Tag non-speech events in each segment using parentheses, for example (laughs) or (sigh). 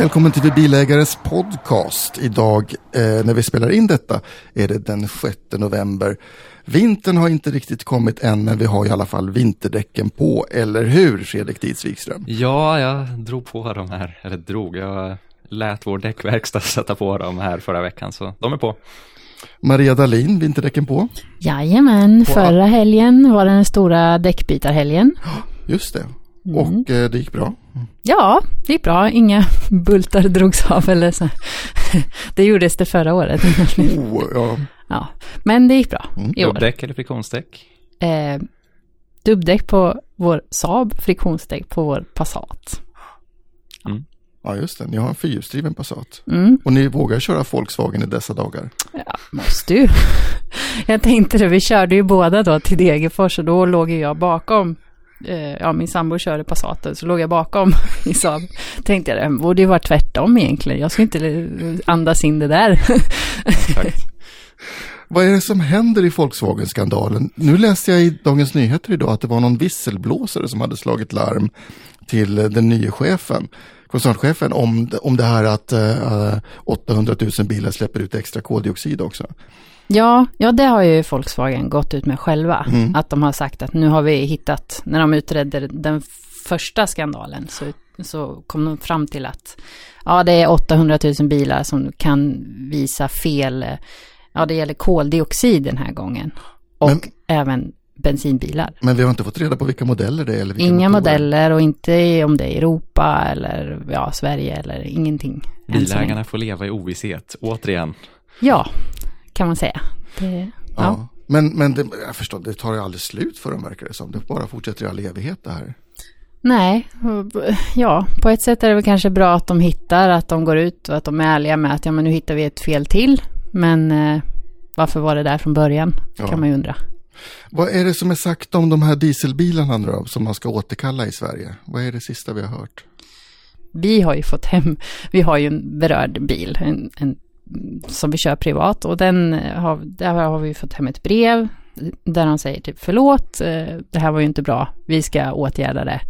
Välkommen till Vi Bilägares podcast. Idag eh, när vi spelar in detta är det den 6 november. Vintern har inte riktigt kommit än men vi har i alla fall vinterdäcken på, eller hur Fredrik Dietz Wikström? Ja, jag drog på dem här, eller drog, jag lät vår däckverkstad (laughs) sätta på dem här förra veckan så de är på. Maria Dalin, vinterdäcken på? Jajamän, förra helgen var den stora däckbytarhelgen. (gasps) Just det, Mm. Och eh, det gick bra? Ja, det gick bra. Inga (laughs) bultar drogs av eller så. (laughs) det gjordes det förra året. oh, (laughs) ja. ja. Men det gick bra mm. i år. Dubbdäck eller friktionsdäck? Eh, dubbdäck på vår Saab, friktionsdäck på vår Passat. Mm. Ja, just det. Ni har en fyrhjulsdriven Passat. Mm. Och ni vågar köra Volkswagen i dessa dagar? Ja, måste ju. Jag tänkte det, vi körde ju båda då till Degerfors och då låg jag bakom Eh, ja, min sambo körde Passaten så låg jag bakom (laughs) i Saab. Tänkte jag, det borde ju vara tvärtom egentligen. Jag ska inte eh, andas in det där. Vad är det som händer i Volkswagen-skandalen? Nu läste jag i Dagens Nyheter idag att det var någon visselblåsare som hade slagit larm till eh, den nya chefen, koncernchefen, om, om det här att uh, 800 000 bilar släpper ut extra koldioxid också. Ja, ja det har ju Volkswagen gått ut med själva. Mm. Att de har sagt att nu har vi hittat, när de utredde den första skandalen så, så kom de fram till att ja, det är 800 000 bilar som kan visa fel, ja det gäller koldioxid den här gången. Och men, även bensinbilar. Men vi har inte fått reda på vilka modeller det är? Eller Inga motorer. modeller och inte om det är Europa eller ja, Sverige eller ingenting. Bilägarna får leva i ovisshet, återigen. Ja, kan man säga. Det, ja. ja. Men, men det, jag förstår, det tar ju aldrig slut för dem verkar det som. Det bara fortsätter i all evighet det här. Nej, ja, på ett sätt är det väl kanske bra att de hittar, att de går ut och att de är ärliga med att ja, men nu hittar vi ett fel till. Men eh, varför var det där från början? Ja. kan man ju undra. Vad är det som är sagt om de här dieselbilarna nu då, som man ska återkalla i Sverige? Vad är det sista vi har hört? Vi har ju fått hem, vi har ju en berörd bil, en, en som vi kör privat och den har, där har vi fått hem ett brev där de säger typ förlåt, eh, det här var ju inte bra, vi ska åtgärda det,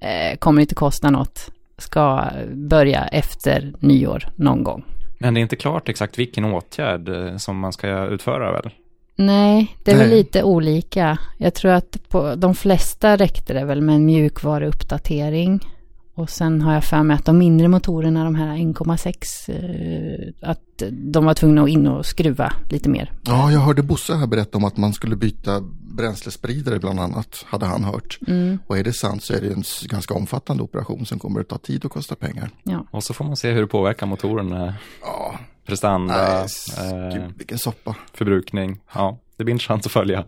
eh, kommer inte kosta något, ska börja efter nyår någon gång. Men det är inte klart exakt vilken åtgärd eh, som man ska utföra väl? Nej, det är väl lite olika. Jag tror att på de flesta räckte det väl med en mjukvaruuppdatering. Och sen har jag för mig att de mindre motorerna, de här 1,6, eh, att de var tvungna att in och skruva lite mer. Ja, jag hörde Bosse här berätta om att man skulle byta bränslespridare bland annat, hade han hört. Mm. Och är det sant så är det en ganska omfattande operation som kommer att ta tid och kosta pengar. Ja. Och så får man se hur det påverkar motorerna. Ja. Prestanda, Nej, eh, vilken soppa. förbrukning. Ja. Det blir intressant att följa.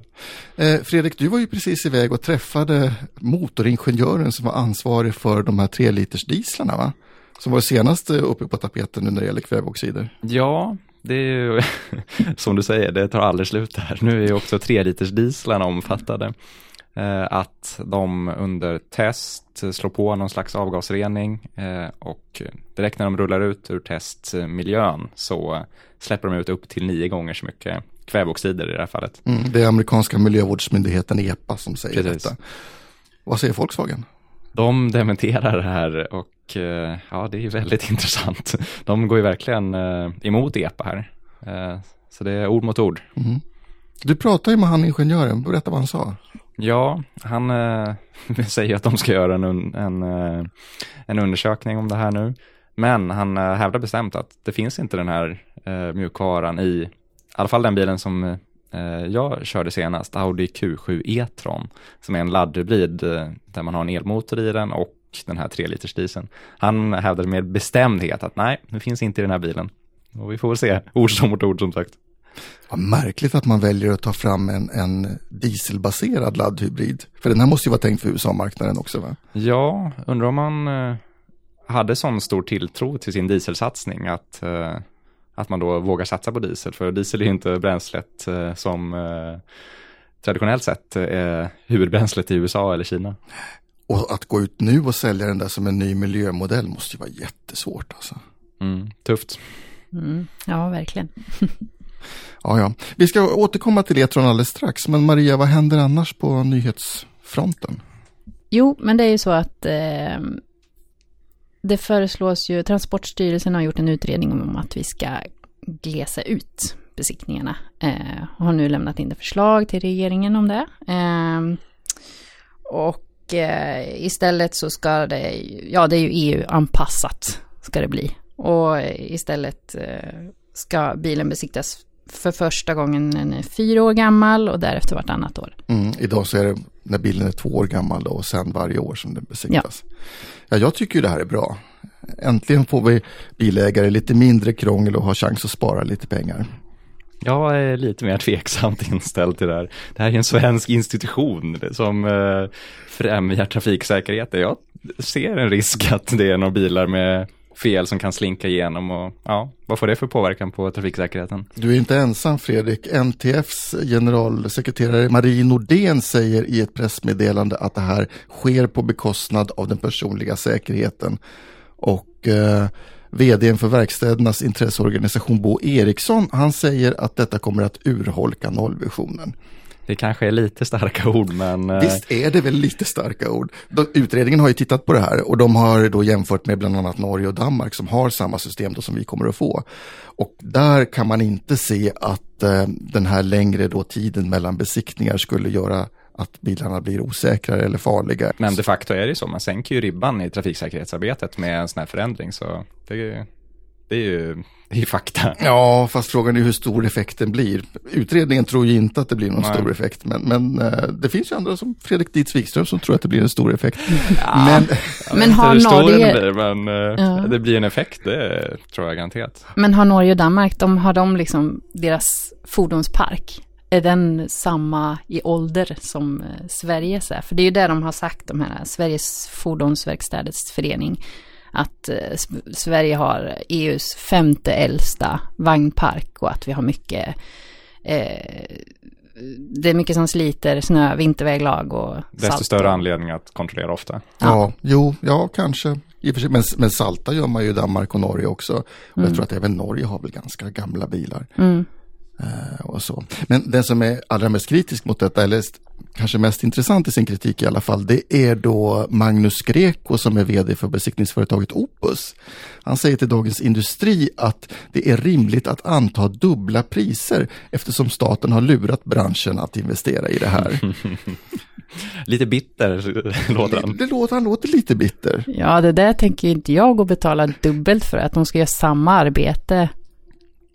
Eh, Fredrik, du var ju precis iväg och träffade motoringenjören som var ansvarig för de här tre liters dieslarna va? Som var senast uppe på tapeten nu när det gäller kväveoxider. Ja, det är ju (laughs) som du säger, det tar aldrig slut här. Nu är ju också tre liters dieslarna omfattade. Eh, att de under test slår på någon slags avgasrening eh, och direkt när de rullar ut ur testmiljön så släpper de ut upp till nio gånger så mycket kväveoxider i det här fallet. Mm, det är amerikanska miljövårdsmyndigheten EPA som säger Precis. detta. Vad säger Volkswagen? De dementerar det här och eh, ja, det är ju väldigt (laughs) intressant. De går ju verkligen emot EPA här. Så det är ord mot ord. Mm. Du pratade ju med han ingenjören, berätta vad han sa. Ja, han äh, (laughs) säger att de ska göra en, en, eh, en undersökning om det här nu. Men han äh, hävdar bestämt att det finns inte den här äh, mjukvaran i i alla fall den bilen som jag körde senast, Audi Q7 E-tron, som är en laddhybrid där man har en elmotor i den och den här 3 liters dieseln. Han hävdade med bestämdhet att nej, det finns inte i den här bilen. Och vi får väl se, ord som mot ord som sagt. Vad märkligt att man väljer att ta fram en, en dieselbaserad laddhybrid. För den här måste ju vara tänkt för USA-marknaden också va? Ja, undrar om man eh, hade sån stor tilltro till sin dieselsatsning att eh, att man då vågar satsa på diesel. För diesel är ju inte bränslet eh, som traditionellt sett är huvudbränslet i USA eller Kina. Och att gå ut nu och sälja den där som en ny miljömodell måste ju vara jättesvårt alltså. Mm, tufft. Mm, ja, verkligen. (laughs) ja, ja. Vi ska återkomma till Etron alldeles strax, men Maria, vad händer annars på nyhetsfronten? Jo, men det är ju så att eh, det föreslås ju, Transportstyrelsen har gjort en utredning om att vi ska glesa ut besiktningarna. Eh, har nu lämnat in ett förslag till regeringen om det. Eh, och eh, istället så ska det, ja det är ju EU-anpassat ska det bli. Och eh, istället eh, ska bilen besiktas för första gången när den är fyra år gammal och därefter vartannat år. Mm, idag så är det när bilen är två år gammal då, och sen varje år som den besiktas. Ja. ja, jag tycker ju det här är bra. Äntligen får vi bilägare lite mindre krångel och har chans att spara lite pengar. Jag är lite mer tveksamt inställd till det här. Det här är en svensk institution som eh, främjar trafiksäkerheten. Jag ser en risk att det är några bilar med fel som kan slinka igenom och ja, vad får det för påverkan på trafiksäkerheten? Du är inte ensam Fredrik. NTFs generalsekreterare Marie Nordén säger i ett pressmeddelande att det här sker på bekostnad av den personliga säkerheten. Och eh, vdn för verkstädernas intresseorganisation Bo Eriksson, han säger att detta kommer att urholka nollvisionen. Det kanske är lite starka (laughs) ord, men... Eh, Visst är det väl lite starka ord. Utredningen har ju tittat på det här och de har då jämfört med bland annat Norge och Danmark som har samma system då som vi kommer att få. Och där kan man inte se att eh, den här längre då tiden mellan besiktningar skulle göra att bilarna blir osäkrare eller farliga. Men de facto är det så, man sänker ju ribban i trafiksäkerhetsarbetet med en sån här förändring, så det det är ju är fakta. Ja, fast frågan är hur stor effekten blir. Utredningen tror ju inte att det blir någon Nej. stor effekt, men, men uh, det finns ju andra som Fredrik Dietz Wikström som tror att det blir en stor effekt. Ja. Men, men har Norge... Blir, men uh, ja. det blir en effekt, det tror jag garanterat. Men har Norge och Danmark, de, har de liksom deras fordonspark? Är den samma i ålder som uh, Sveriges är? För det är ju det de har sagt, de här Sveriges fordonsverkstäders förening att eh, Sverige har EUs femte äldsta vagnpark och att vi har mycket eh, det är mycket som sliter, snö, vinterväglag och salt. Desto större anledning att kontrollera ofta. Ja, ja jo, ja kanske. Men, men salta gör man ju i Danmark och Norge också. Och mm. jag tror att även Norge har väl ganska gamla bilar. Mm. Uh, och så. Men den som är allra mest kritisk mot detta, eller kanske mest intressant i sin kritik i alla fall, det är då Magnus Greco som är vd för besiktningsföretaget Opus. Han säger till Dagens Industri att det är rimligt att anta dubbla priser eftersom staten har lurat branschen att investera i det här. (laughs) lite bitter (laughs) låter han. Det låter, han låter lite bitter. Ja, det där tänker inte jag att betala dubbelt för, att de ska göra samma arbete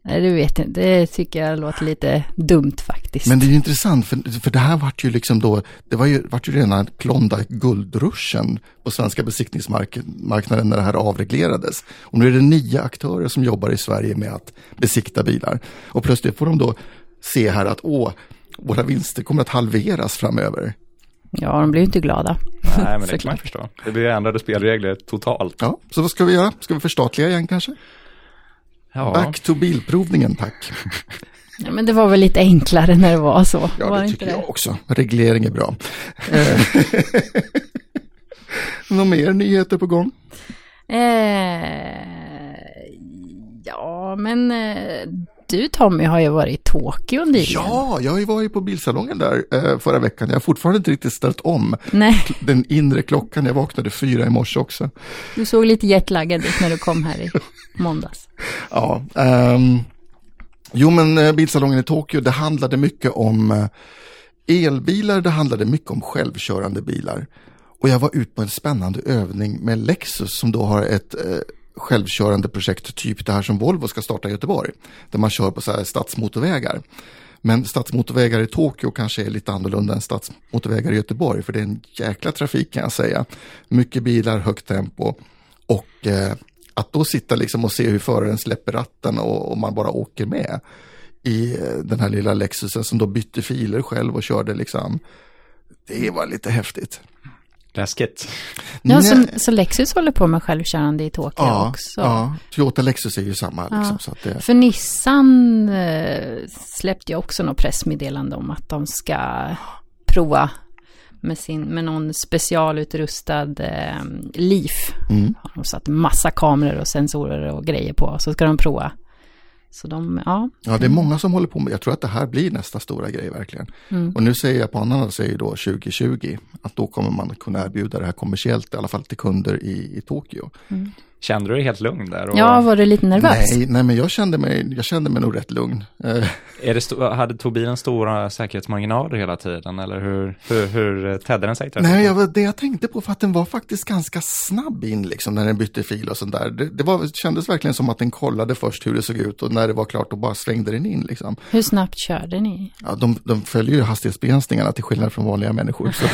Nej, du vet inte. Det tycker jag låter lite dumt faktiskt. Men det är intressant, för, för det här vart ju liksom då, det var ju, vart ju rena Klondike guldruschen på svenska besiktningsmarknaden när det här avreglerades. Och nu är det nio aktörer som jobbar i Sverige med att besikta bilar. Och plötsligt får de då se här att åh, våra vinster kommer att halveras framöver. Ja, de blir ju inte glada. Nej, men det kan man förstå. Det blir ändrade spelregler totalt. Ja, så vad ska vi göra? Ska vi förstatliga igen kanske? Ja. Back to bilprovningen, tack. Ja, men det var väl lite enklare när det var så. Ja, var det tycker det? jag också. Reglering är bra. Eh, (laughs) Några mer nyheter på gång? Eh, ja, men eh, du Tommy har ju varit i Tokyo nyligen. Ja, jag har ju varit på bilsalongen där eh, förra veckan. Jag har fortfarande inte riktigt ställt om Nej. den inre klockan. Jag vaknade fyra i morse också. Du såg lite jetlaggad ut när du kom här i måndags. (laughs) ja, um, jo men eh, bilsalongen i Tokyo, det handlade mycket om eh, elbilar, det handlade mycket om självkörande bilar. Och jag var ute på en spännande övning med Lexus som då har ett eh, självkörande projekt, typ det här som Volvo ska starta i Göteborg. Där man kör på så här stadsmotorvägar. Men stadsmotorvägar i Tokyo kanske är lite annorlunda än stadsmotorvägar i Göteborg, för det är en jäkla trafik kan jag säga. Mycket bilar, högt tempo och eh, att då sitta liksom och se hur föraren släpper ratten och, och man bara åker med i eh, den här lilla Lexusen som då bytte filer själv och körde liksom. Det var lite häftigt. Läskigt. Ja, så, så, Lexus håller på med självkörande i Tokyo ja, också? Ja, Toyota Lexus är ju samma. Ja. Liksom, så att det... För Nissan eh, släppte ju också något pressmeddelande om att de ska prova med, sin, med någon specialutrustad eh, Leaf. Mm. De satt massa kameror och sensorer och grejer på. Så ska de prova Så de, ja. Ja, det är många som håller på med, jag tror att det här blir nästa stora grej verkligen. Mm. Och nu säger japanerna, säger då 2020, att då kommer man kunna erbjuda det här kommersiellt, i alla fall till kunder i, i Tokyo. Mm. Kände du dig helt lugn där? Och... Ja, var du lite nervös? Nej, nej men jag kände mig, jag kände mig nog rätt lugn. Eh. Är det hade tog bilen stora säkerhetsmarginaler hela tiden eller hur, hur, hur tedde den sig? Nej, jag, det jag tänkte på för att den var faktiskt ganska snabb in liksom när den bytte fil och sånt där. Det, det var, kändes verkligen som att den kollade först hur det såg ut och när det var klart då bara svängde den in liksom. Hur snabbt körde ni? Ja, de, de följer ju hastighetsbegränsningarna till skillnad från vanliga människor. Så,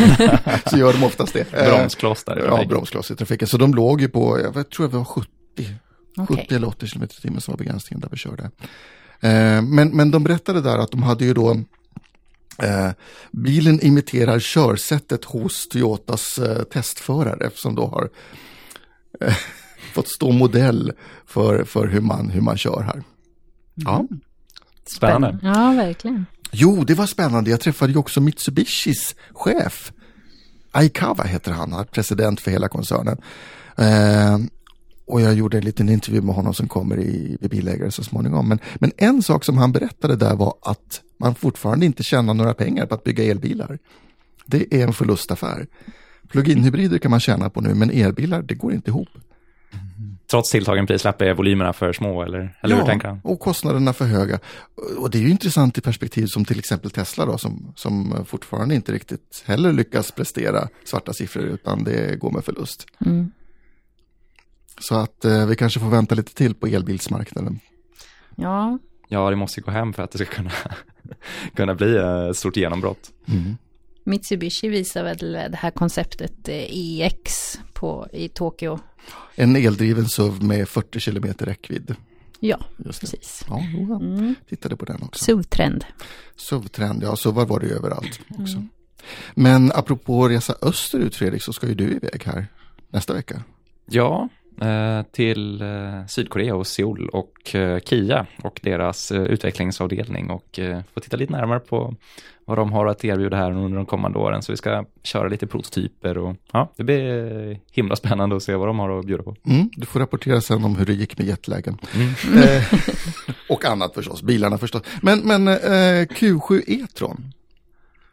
(laughs) så gör de oftast det. Bromskloss där. Ja, bromskloss i trafiken. Så de låg ju på, jag tror det var 70 Okay. 70 eller 80 km i timmen som var begränsningen där vi körde. Eh, men, men de berättade där att de hade ju då eh, bilen imiterar körsättet hos Toyotas eh, testförare som då har eh, (laughs) fått stå modell för, för hur, man, hur man kör här. Ja. Mm. Spännande. Ja, verkligen. Jo, det var spännande. Jag träffade ju också Mitsubishis chef. Aikawa heter han, president för hela koncernen. Och jag gjorde en liten intervju med honom som kommer i, i bilägare så småningom. Men, men en sak som han berättade där var att man fortfarande inte tjänar några pengar på att bygga elbilar. Det är en förlustaffär. Plug-in-hybrider kan man tjäna på nu, men elbilar, det går inte ihop. Trots tilltagen prislapp är volymerna för små, eller, eller ja, hur tänker han? och kostnaderna för höga. Och det är ju intressant i perspektiv som till exempel Tesla då, som, som fortfarande inte riktigt heller lyckas prestera svarta siffror, utan det går med förlust. Mm. Så att eh, vi kanske får vänta lite till på elbilsmarknaden. Ja. Ja, det måste gå hem för att det ska kunna, (laughs) kunna bli ett stort genombrott. Mm. Mitsubishi visar väl det här konceptet EX eh, e på, i Tokyo. En eldriven SUV med 40 km räckvidd. Ja, precis. Ja, mm. tittade på den också. SUV-trend. SUV-trend, ja, SUVar var det ju överallt också. Mm. Men apropå resa österut Fredrik, så ska ju du iväg här nästa vecka. Ja, Eh, till eh, Sydkorea och Seoul och eh, Kia och deras utvecklingsavdelning och få titta lite närmare på vad de har att erbjuda här under de kommande åren. Så vi ska köra lite prototyper och ja, det blir himla spännande att se vad de har att bjuda på. Mm, du får rapportera sen om hur det gick med jetlägen. Mm. Eh, och annat förstås, bilarna förstås. Men, men eh, Q7 E-tron,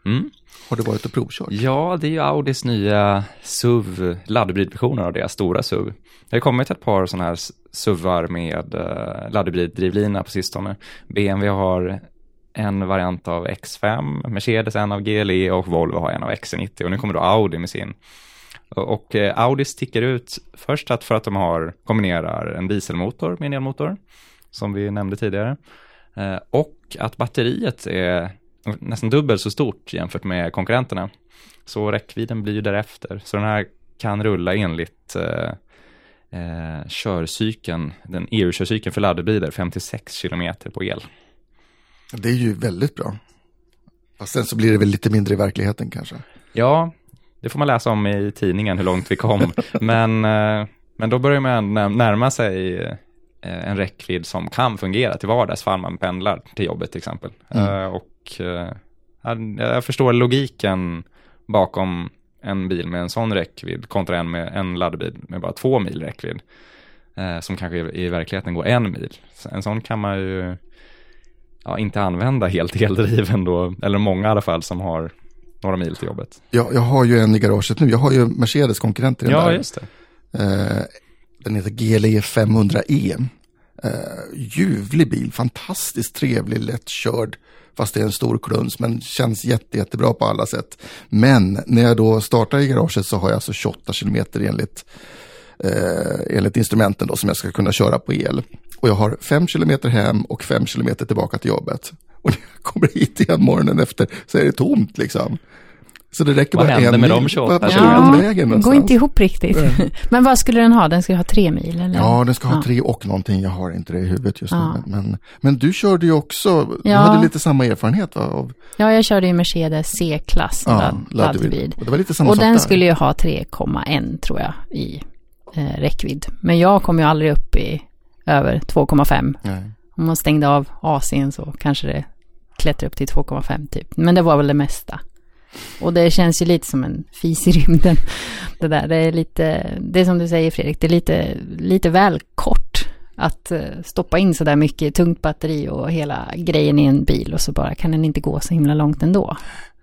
mm. har du varit och provkört? Ja, det är ju Audis nya SUV, laddhybridversioner av deras stora SUV. Det har kommit ett par sådana här SUVar med uh, laddhybriddrivlina på sistone. BMW har en variant av X5, Mercedes en av GLE och Volvo har en av XC90 och nu kommer då Audi med sin. Och, uh, Audi sticker ut först att för att de har kombinerar en dieselmotor med en elmotor, som vi nämnde tidigare, uh, och att batteriet är nästan dubbelt så stort jämfört med konkurrenterna. Så räckvidden blir ju därefter. Så den här kan rulla enligt uh, eh, körcykeln, den EU-körcykeln för laddhybrider, 56 kilometer på el. Det är ju väldigt bra. Fast sen så blir det väl lite mindre i verkligheten kanske. Ja, det får man läsa om i tidningen hur långt vi kom. (laughs) men, eh, men då börjar man närma sig eh, en räckvidd som kan fungera till vardags fall man pendlar till jobbet till exempel. Mm. Uh, och uh, jag förstår logiken bakom en bil med en sån räckvidd kontra en med en laddbil med bara två mil räckvidd. Eh, som kanske i, i, verkligheten går en mil. Så en sån kan man ju ja, inte använda helt (laughs) eldriven då, eller många i alla fall som har några mil till jobbet. Ja, jag har ju en i garaget nu, jag har ju Mercedes konkurrenter i den ja, där. just det. Eh, den heter GLE 500E. Eh, ljuvlig bil, fantastiskt trevlig, lättkörd fast det är en stor kluns, men känns jätte, jättebra på alla sätt. Men när jag då startar i garaget så har jag alltså 28 kilometer enligt, eh, enligt instrumenten då som jag ska kunna köra på el. Och jag har 5 kilometer hem och 5 kilometer tillbaka till jobbet. Och när jag kommer hit igen morgonen efter så är det tomt liksom. Så det räcker vad bara en med de 28 ja, vägen går inte ihop riktigt. Mm. (laughs) Men vad skulle den ha? Den ska ha tre mil? Eller? Ja, den ska ha ja. tre och någonting. Jag har inte det i huvudet just ja. nu. Men, men du körde ju också, du hade lite samma erfarenhet va? Av... Ja, jag körde ju Mercedes C-klass ja, laddhybrid. Och, det var lite samma och den där. skulle ju ha 3,1 tror jag i eh, räckvidd. Men jag kom ju aldrig upp i över 2,5. Om man stängde av AC'n så kanske det klättrar upp till 2,5 typ. Men det var väl det mesta. Och det känns ju lite som en fis i rymden. Det där, det är lite, det är som du säger Fredrik, det är lite, lite väl kort Att eh, stoppa in så där mycket tungt batteri och hela grejen i en bil och så bara kan den inte gå så himla långt ändå.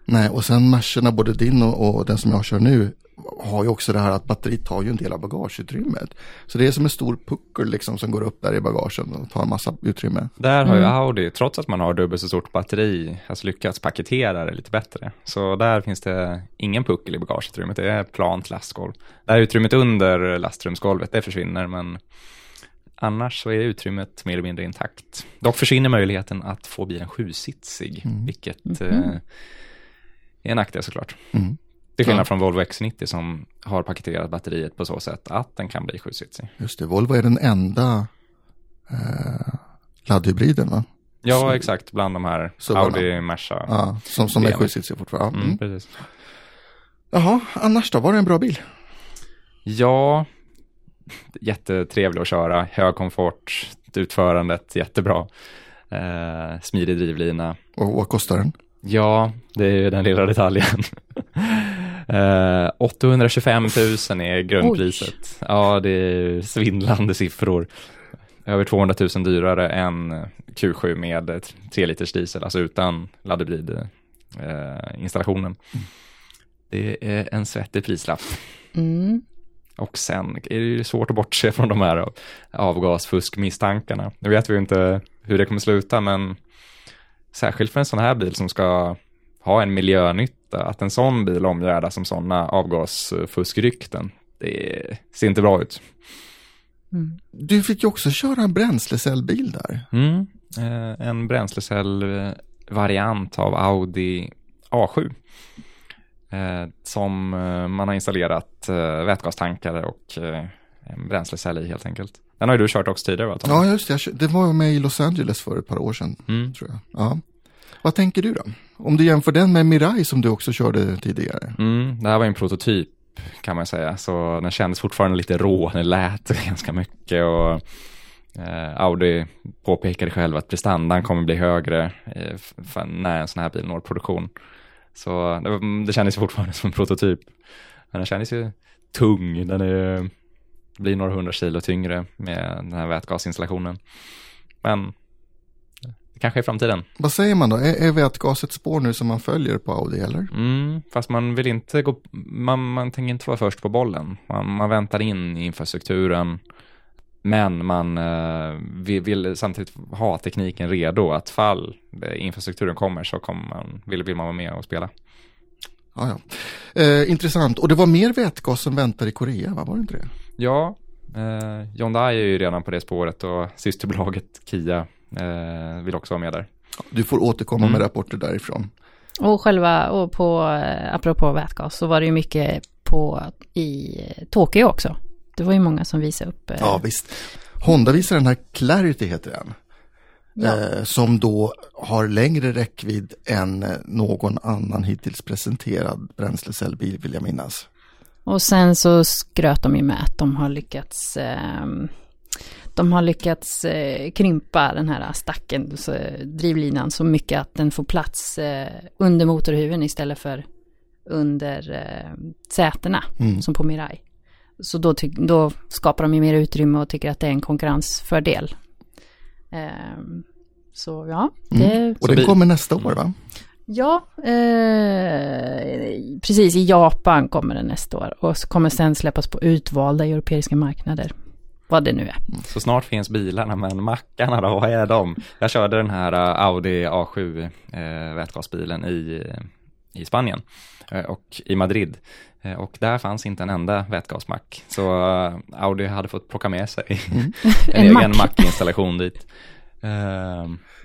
Nej, och sen Mercerna, både din och, och den som jag kör nu, har ju också det här att batteriet tar ju en del av bagageutrymmet. Så det är som en stor puckel liksom som går upp där i bagagen och tar en massa utrymme. Där har ju Audi, trots att man har dubbelt så stort batteri, alltså lyckats paketera det lite bättre. Så där finns det ingen puckel i bagageutrymmet, det är plant lastgolv. Det här utrymmet under lastrumsgolvet, det försvinner, men annars så är utrymmet mer eller mindre intakt. Dock försvinner möjligheten att få bilen sjusitsig, mm. vilket mm -hmm. eh, är en nackdel såklart. Mm. Till skillnad ja. från Volvo X90 som har paketerat batteriet på så sätt att den kan bli sjusitsig. Just det, Volvo är den enda eh, laddhybriden va? Ja, så, exakt, bland de här Audi, Merca. Ja, som, som är sjusitsiga fortfarande. Mm. Mm, precis. Jaha, annars då, var det en bra bil? Ja, jättetrevlig att köra, hög komfort, utförandet jättebra, eh, smidig drivlina. Och vad kostar den? Ja, det är ju den lilla detaljen. uh, 825 000 är grundpriset. Oj. Ja, det är svindlande siffror. Över 200 000 dyrare än Q7 med 3 liters diesel, alltså utan laddhybrid uh, installationen. Mm. Det är en svettig prislapp. Mm. Och sen är det ju svårt att bortse från de här avgasfuskmisstankarna. Nu vet vi ju inte hur det kommer sluta, men särskilt för en sån här bil som ska ha en miljönytta, att en sån bil omgärdas som sådana avgasfuskrykten, det ser inte bra ut. Mm. Du fick ju också köra en bränslecellbil där. Mm, eh, en bränslecellvariant av Audi A7. Eh, som eh, man har installerat eh, vätgastankar och en bränslecell i helt enkelt. Den har ju du kört också tidigare va? Ja, just det. Det var med i Los Angeles för ett par år sedan. Mm. tror jag. Ja. Vad tänker du då? Om du jämför den med Mirai som du också körde tidigare. Mm, det här var en prototyp kan man säga, så den kändes fortfarande lite rå, den lät (laughs) ganska mycket och eh, Audi påpekade själv att prestandan kommer bli högre eh, när en sån här bil når produktion. Så det, det kändes fortfarande (laughs) som en prototyp. Men den kändes ju tung, den är blir några hundra kilo tyngre med den här vätgasinstallationen. Men det kanske är framtiden. Vad säger man då? Är, är vätgas ett spår nu som man följer på Audi eller? Mm, fast man vill inte gå, man, man tänker inte vara först på bollen. Man, man väntar in infrastrukturen. Men man eh, vill, vill, samtidigt ha tekniken redo att fall infrastrukturen kommer så kommer man, vill, vill man vara med och spela. Ja, ja. Eh, intressant. Och det var mer vätgas som väntar i Korea, va? var det inte det? Ja, eh, Hyundai är ju redan på det spåret och systerbolaget Kia eh, vill också vara med där. Du får återkomma mm. med rapporter därifrån. Och själva, och på, eh, apropå vätgas, så var det ju mycket på i Tokyo också. Det var ju många som visade upp. Eh... Ja, visst. Honda visar den här Clarity heter den. Ja. Eh, som då har längre räckvidd än någon annan hittills presenterad bränslecellbil vill jag minnas. Och sen så skröt de ju med att de har lyckats eh, de har lyckats eh, krympa den här stacken, så, drivlinan, så mycket att den får plats eh, under motorhuven istället för under eh, sätena, mm. som på Mirai. Så då, då, skapar de ju mer utrymme och tycker att det är en konkurrensfördel. Ehm, så ja. Det, mm. Och den kommer nästa år va? Ja, eh, precis. I Japan kommer den nästa år. Och så kommer sen släppas på utvalda europeiska marknader. Vad det nu är. Så snart finns bilarna, men mackarna då, vad är de? Jag körde den här eh, Audi A7 eh, vätgasbilen i, i Spanien eh, och i Madrid. Eh, och där fanns inte en enda vätgasmack. Så eh, Audi hade fått plocka med sig (laughs) mm. en, en egen mackinstallation dit.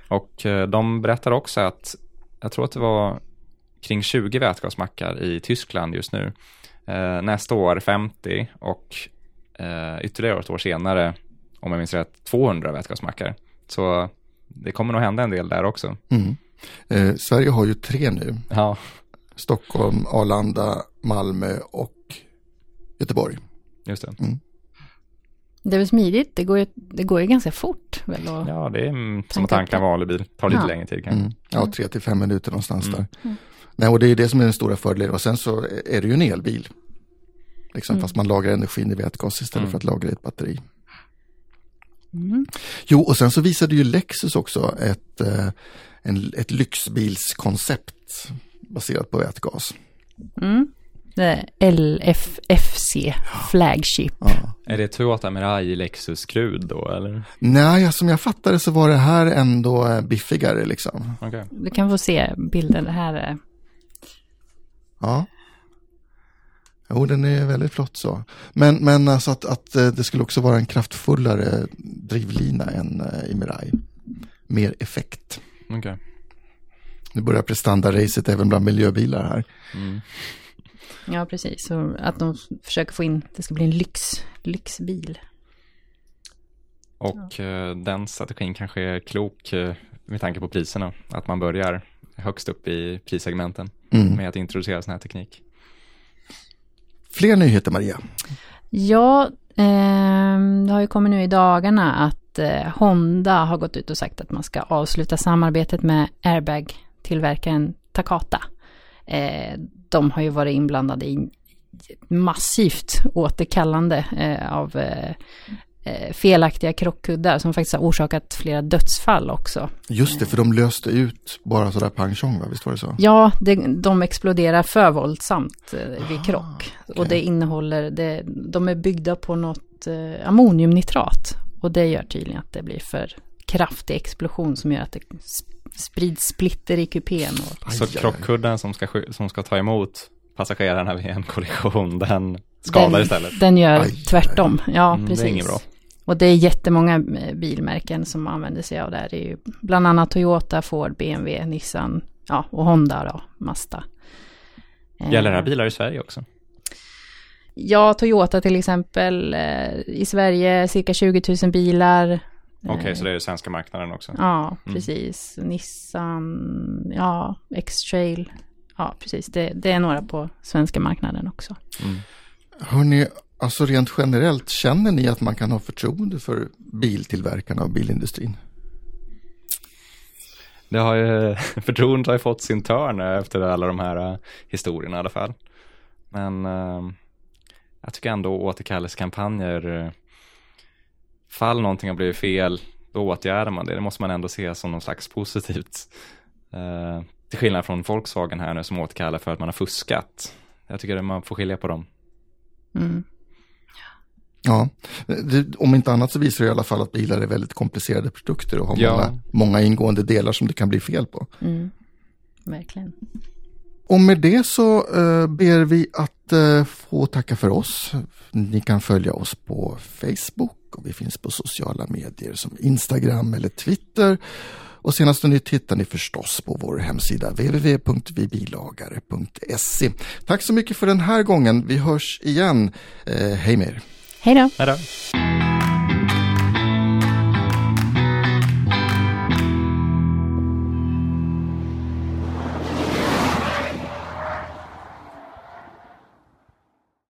och de berättar också att jag tror att det var kring 20 vätgasmackar i Tyskland just nu. Eh, nästa år 50 och eh, ytterligare ett år senare, om jag minns rätt, 200 vätgasmackar. Så det kommer nog hända en del där också. Mm. Eh, Sverige har ju tre nu. Ja. Stockholm, Arlanda, Malmö och Göteborg. Just det. Mm. Det är väl smidigt, det går ju, det går ju ganska fort. Väl, och ja, det är som att tanka en vanlig bil, tar lite ja. längre tid kanske. Mm. Ja, tre till fem minuter någonstans mm. där. Mm. Nej, och det är det som är den stora fördelen. Och sen så är det ju en elbil. Liksom, mm. Fast man lagrar energin i vätgas istället mm. för att lagra i ett batteri. Mm. Jo, och sen så visade ju Lexus också ett, eh, en, ett lyxbilskoncept baserat på vätgas. Mm. LFFC, Flagship. Ja. Är det Toyota Mirai Lexus Krud då eller? Nej, som jag fattade så var det här ändå eh, biffigare liksom. Okay. Du kan få se bilden här. Ja. Jo, den är väldigt flott så. Men, men alltså att, att eh, det skulle också vara en kraftfullare drivlina än eh, i Mirai. Mer effekt. Okay. Nu börjar prestanda-racet även bland miljöbilar här. Mm. Ja, precis. Så att de försöker få in, det ska bli en lyx, lyxbil. Och ja. Eh, den strategin kanske är klok med tanke på priserna. Att man börjar högst upp i prissegmenten mm. med att introducera sån här teknik. Fler nyheter Maria? Ja, eh, det har ju kommit nu i dagarna att eh, Honda har gått ut och sagt att man ska avsluta samarbetet med airbag-tillverkaren Takata. Eh, de har ju varit inblandade i massivt återkallande eh, av eh, eh, felaktiga krockkuddar som faktiskt har orsakat flera dödsfall också. Just det, för de löste ut bara sådär pang tjong, visst var det så? Ja, det, de exploderar för våldsamt eh, vid krock. Ah, okay. Och det innehåller, det, de är byggda på något eh, ammoniumnitrat. Och det gör tydligen att det blir för kraftig explosion som gör att det sprids splitter i kupén. Och... Så krockkudden som ska, som ska ta emot passagerarna vid en kollision, den skadar den, istället? Den gör aj, tvärtom, ja mm, precis. Det är inget bra. Och det är jättemånga eh, bilmärken som använder sig av det här. Det är ju bland annat Toyota, Ford, BMW, Nissan ja, och Honda då, Mazda. Gäller det här bilar i Sverige också? Ja, Toyota till exempel. Eh, I Sverige cirka 20 000 bilar. Okej, okay, så det är svenska marknaden också? Ja, mm. precis. Nissan, ja, X-Trail. Ja, precis. Det, det, är några på svenska marknaden också. Mm. Hörni, alltså rent generellt, känner ni att man kan ha förtroende för biltillverkarna och bilindustrin? Det har ju, (laughs) förtroendet har ju fått sin törn efter alla de här uh, historierna i alla fall. Men uh, jag tycker ändå återkallelsekampanjer, fall någonting har blivit fel, då åtgärdar man det. Det måste man ändå se som något slags positivt. Uh, till skillnad från Volkswagen här nu som återkallar för att man har fuskat. Jag tycker att man får skilja på dem. Mm. Ja, det, om inte annat så visar det i alla fall att bilar är väldigt komplicerade produkter och har ja. många, många ingående delar som det kan bli fel på. Mm. Verkligen. Och med det så uh, ber vi att uh, få tacka för oss. Ni kan följa oss på Facebook och vi finns på sociala medier som Instagram eller Twitter. Och senaste nytt hittar ni förstås på vår hemsida www.vibilagare.se. Tack så mycket för den här gången. Vi hörs igen. Eh, hej med er. Hej då. Hej då.